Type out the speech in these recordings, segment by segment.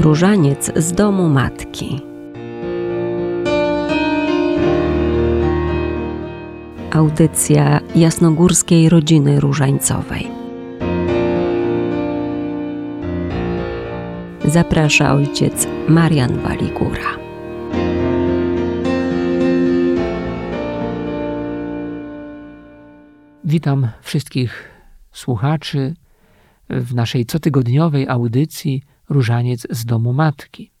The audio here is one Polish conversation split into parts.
Różaniec z domu matki. Audycja jasnogórskiej rodziny różańcowej. Zaprasza ojciec Marian Waligura. Witam wszystkich słuchaczy w naszej cotygodniowej audycji Różaniec z domu matki.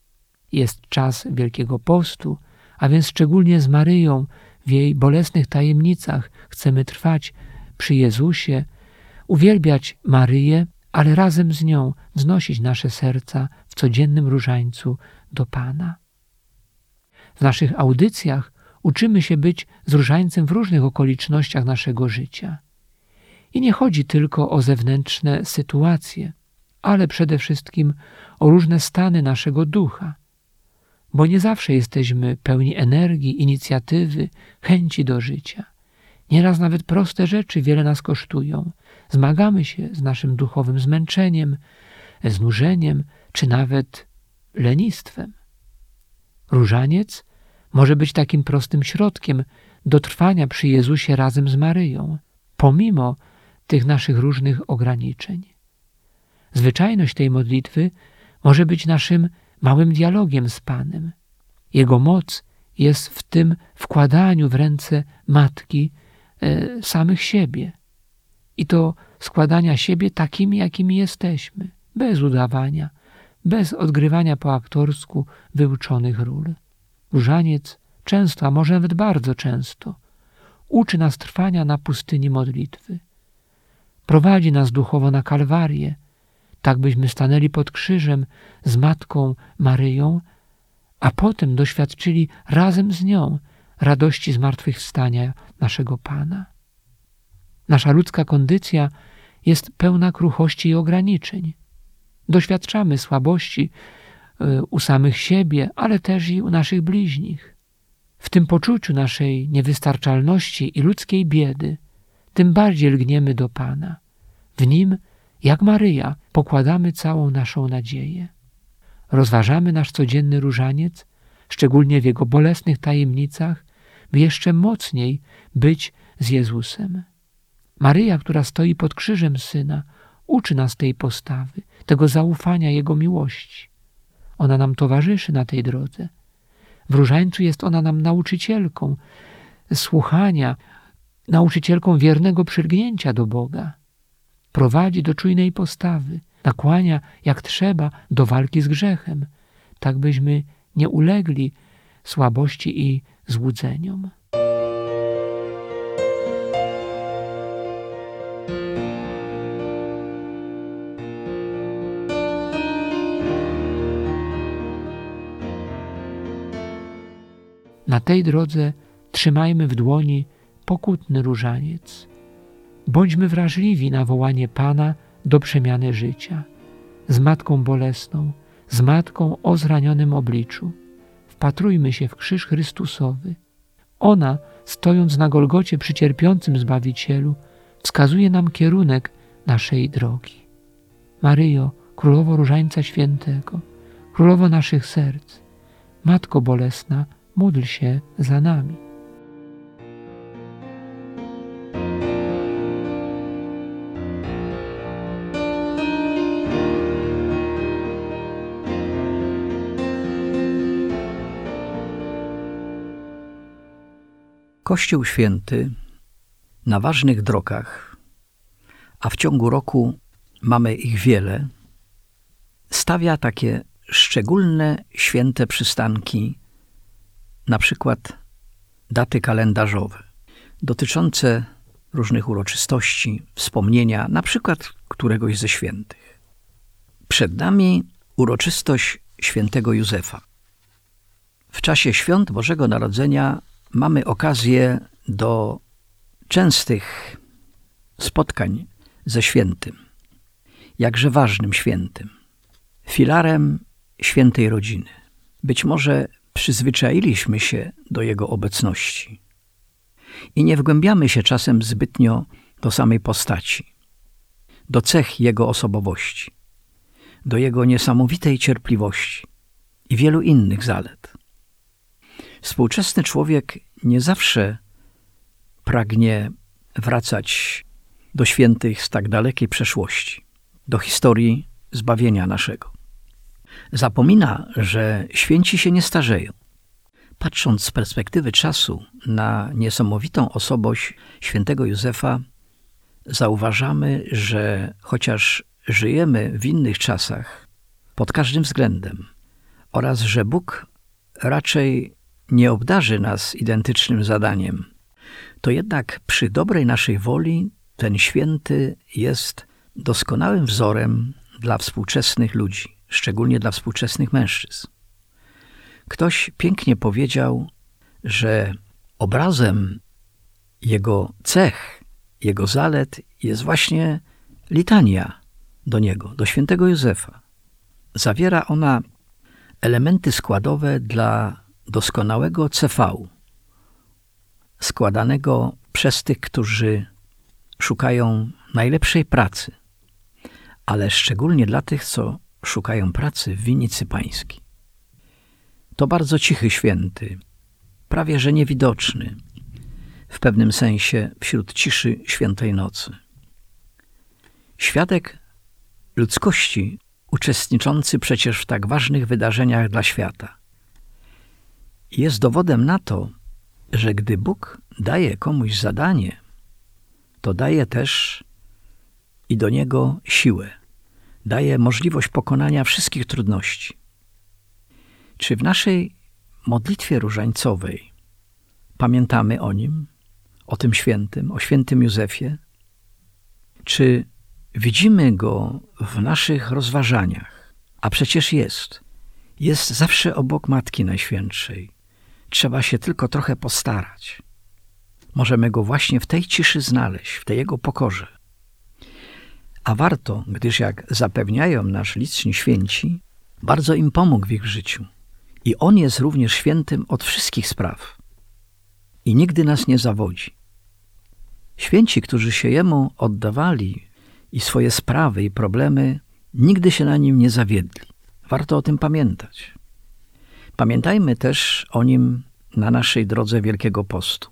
Jest czas Wielkiego Postu, a więc szczególnie z Maryją w jej bolesnych tajemnicach chcemy trwać przy Jezusie, uwielbiać Maryję, ale razem z nią wznosić nasze serca w codziennym różańcu do Pana. W naszych audycjach uczymy się być z różańcem w różnych okolicznościach naszego życia. I nie chodzi tylko o zewnętrzne sytuacje, ale przede wszystkim o różne stany naszego ducha, bo nie zawsze jesteśmy pełni energii, inicjatywy, chęci do życia. Nieraz nawet proste rzeczy wiele nas kosztują. Zmagamy się z naszym duchowym zmęczeniem, znużeniem czy nawet lenistwem. Różaniec może być takim prostym środkiem do trwania przy Jezusie razem z Maryją, pomimo tych naszych różnych ograniczeń. Zwyczajność tej modlitwy może być naszym małym dialogiem z Panem. Jego moc jest w tym wkładaniu w ręce matki e, samych siebie. I to składania siebie takimi, jakimi jesteśmy, bez udawania, bez odgrywania po aktorsku wyuczonych ról. Różaniec często, a może nawet bardzo często, uczy nas trwania na pustyni modlitwy. Prowadzi nas duchowo na Kalwarię, tak byśmy stanęli pod krzyżem z Matką Maryją, a potem doświadczyli razem z nią radości zmartwychwstania naszego Pana. Nasza ludzka kondycja jest pełna kruchości i ograniczeń. Doświadczamy słabości e, u samych siebie, ale też i u naszych bliźnich. W tym poczuciu naszej niewystarczalności i ludzkiej biedy, tym bardziej lgniemy do Pana. W Nim jak Maryja pokładamy całą naszą nadzieję. Rozważamy nasz codzienny różaniec, szczególnie w jego bolesnych tajemnicach, by jeszcze mocniej być z Jezusem. Maryja, która stoi pod krzyżem Syna, uczy nas tej postawy, tego zaufania Jego miłości. Ona nam towarzyszy na tej drodze. W różańcu jest ona nam nauczycielką słuchania, nauczycielką wiernego przylgnięcia do Boga prowadzi do czujnej postawy, nakłania jak trzeba do walki z grzechem, tak byśmy nie ulegli słabości i złudzeniom. Na tej drodze trzymajmy w dłoni pokutny różaniec Bądźmy wrażliwi na wołanie Pana do przemiany życia. Z matką bolesną, z matką o zranionym obliczu. Wpatrujmy się w krzyż Chrystusowy. Ona, stojąc na Golgocie przy cierpiącym Zbawicielu, wskazuje nam kierunek naszej drogi. Maryjo, Królowo Różańca Świętego, Królowo naszych serc, Matko Bolesna, módl się za nami. Kościół Święty na ważnych drogach, a w ciągu roku mamy ich wiele, stawia takie szczególne święte przystanki, na przykład daty kalendarzowe, dotyczące różnych uroczystości, wspomnienia, na przykład któregoś ze świętych. Przed nami uroczystość świętego Józefa. W czasie świąt Bożego Narodzenia mamy okazję do częstych spotkań ze świętym, jakże ważnym świętym, filarem świętej rodziny. Być może przyzwyczailiśmy się do jego obecności i nie wgłębiamy się czasem zbytnio do samej postaci, do cech jego osobowości. do jego niesamowitej cierpliwości i wielu innych zalet. Współczesny człowiek nie zawsze pragnie wracać do świętych z tak dalekiej przeszłości, do historii zbawienia naszego. Zapomina, że święci się nie starzeją. Patrząc z perspektywy czasu na niesamowitą osobość świętego Józefa, zauważamy, że chociaż żyjemy w innych czasach pod każdym względem oraz że Bóg raczej nie obdarzy nas identycznym zadaniem, to jednak przy dobrej naszej woli ten święty jest doskonałym wzorem dla współczesnych ludzi, szczególnie dla współczesnych mężczyzn. Ktoś pięknie powiedział, że obrazem jego cech, jego zalet jest właśnie litania do niego, do świętego Józefa. Zawiera ona elementy składowe dla doskonałego CV, składanego przez tych, którzy szukają najlepszej pracy, ale szczególnie dla tych, co szukają pracy w winnicy pańskiej. To bardzo cichy święty, prawie że niewidoczny, w pewnym sensie wśród ciszy świętej nocy. Świadek ludzkości uczestniczący przecież w tak ważnych wydarzeniach dla świata. Jest dowodem na to, że gdy Bóg daje komuś zadanie, to daje też i do niego siłę, daje możliwość pokonania wszystkich trudności. Czy w naszej modlitwie różańcowej pamiętamy o nim, o tym świętym, o świętym Józefie? Czy widzimy go w naszych rozważaniach? A przecież jest. Jest zawsze obok Matki Najświętszej. Trzeba się tylko trochę postarać. Możemy go właśnie w tej ciszy znaleźć, w tej jego pokorze. A warto, gdyż jak zapewniają nasz liczni święci, bardzo im pomógł w ich życiu. I on jest również świętym od wszystkich spraw. I nigdy nas nie zawodzi. Święci, którzy się jemu oddawali i swoje sprawy i problemy, nigdy się na nim nie zawiedli. Warto o tym pamiętać. Pamiętajmy też o nim na naszej drodze Wielkiego Postu,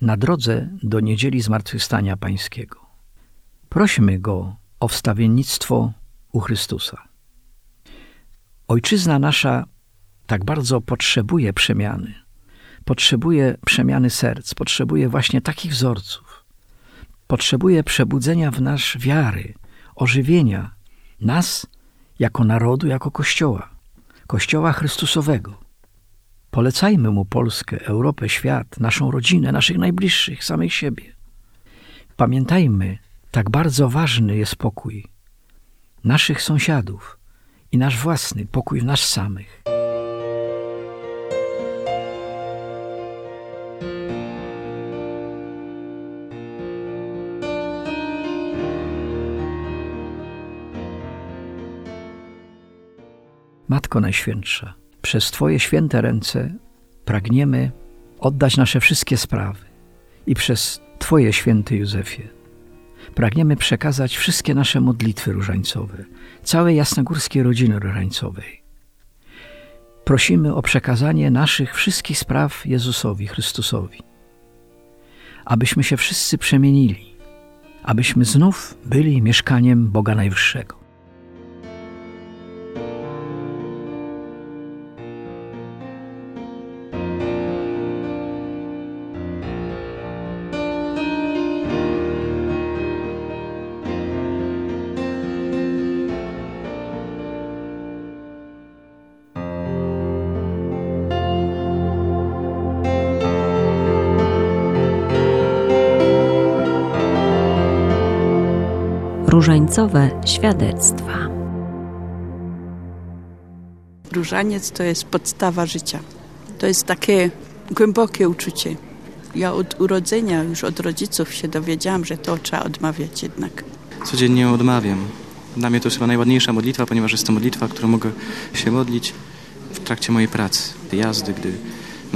na drodze do Niedzieli Zmartwychwstania Pańskiego. Prośmy Go o wstawiennictwo u Chrystusa. Ojczyzna nasza tak bardzo potrzebuje przemiany. Potrzebuje przemiany serc, potrzebuje właśnie takich wzorców. Potrzebuje przebudzenia w nasz wiary, ożywienia nas jako narodu, jako Kościoła, Kościoła Chrystusowego. Polecajmy mu Polskę, Europę, świat, naszą rodzinę, naszych najbliższych, samych siebie. Pamiętajmy, tak bardzo ważny jest pokój naszych sąsiadów i nasz własny pokój w nas samych. Matko Najświętsza, przez Twoje święte ręce pragniemy oddać nasze wszystkie sprawy i przez Twoje święty Józefie pragniemy przekazać wszystkie nasze modlitwy różańcowe, całej jasnogórskiej rodziny różańcowej. Prosimy o przekazanie naszych wszystkich spraw Jezusowi, Chrystusowi, abyśmy się wszyscy przemienili, abyśmy znów byli mieszkaniem Boga Najwyższego. Różańcowe świadectwa. Różaniec to jest podstawa życia. To jest takie głębokie uczucie. Ja od urodzenia, już od rodziców się dowiedziałam, że to trzeba odmawiać jednak. Codziennie odmawiam. Dla mnie to jest chyba najładniejsza modlitwa, ponieważ jest to modlitwa, którą mogę się modlić w trakcie mojej pracy, jazdy, gdy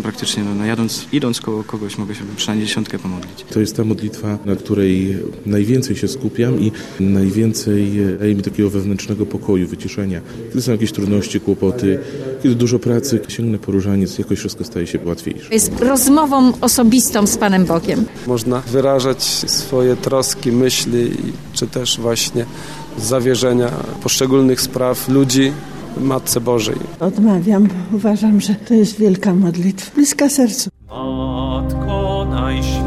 praktycznie no, no jadąc, idąc koło kogoś mogę się przynajmniej dziesiątkę pomodlić. To jest ta modlitwa, na której najwięcej się skupiam i najwięcej daje mi takiego wewnętrznego pokoju, wyciszenia. Kiedy są jakieś trudności, kłopoty, kiedy dużo pracy, sięgnę po różaniec, jakoś wszystko staje się łatwiejsze. Jest rozmową osobistą z Panem Bogiem. Można wyrażać swoje troski, myśli, czy też właśnie zawierzenia poszczególnych spraw ludzi Matce Bożej. Odmawiam, bo uważam, że to jest wielka modlitwa, bliska sercu. Matko Najświętsza,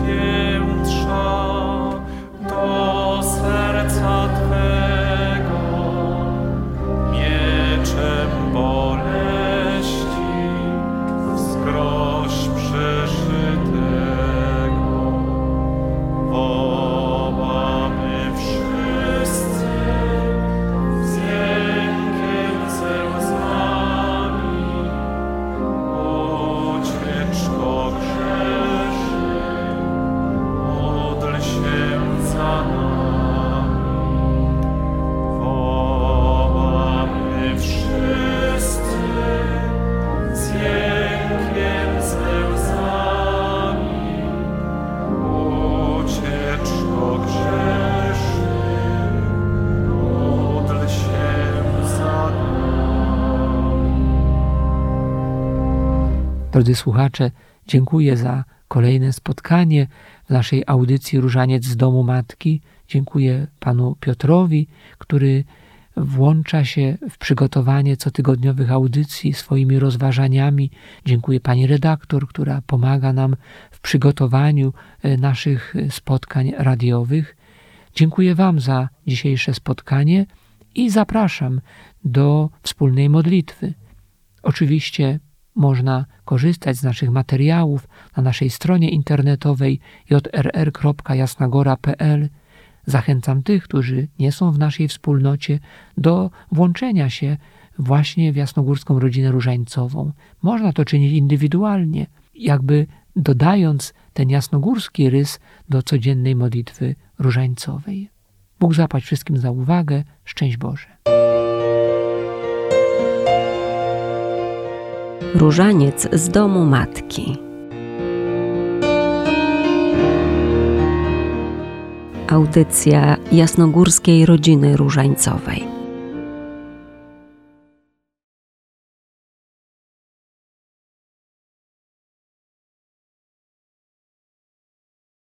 Drodzy słuchacze, dziękuję za kolejne spotkanie w naszej audycji Różaniec z Domu Matki. Dziękuję panu Piotrowi, który włącza się w przygotowanie cotygodniowych audycji swoimi rozważaniami. Dziękuję pani redaktor, która pomaga nam w przygotowaniu e, naszych e, spotkań radiowych. Dziękuję wam za dzisiejsze spotkanie i zapraszam do wspólnej modlitwy. Oczywiście można korzystać z naszych materiałów na naszej stronie internetowej jrr.jasnagora.pl. Zachęcam tych, którzy nie są w naszej wspólnocie, do włączenia się właśnie w jasnogórską rodzinę różańcową. Można to czynić indywidualnie, jakby dodając ten jasnogórski rys do codziennej modlitwy różańcowej. Bóg zapłać wszystkim za uwagę. Szczęść Boże. Różaniec z domu matki. Audycja jasnogórskiej rodziny różańcowej.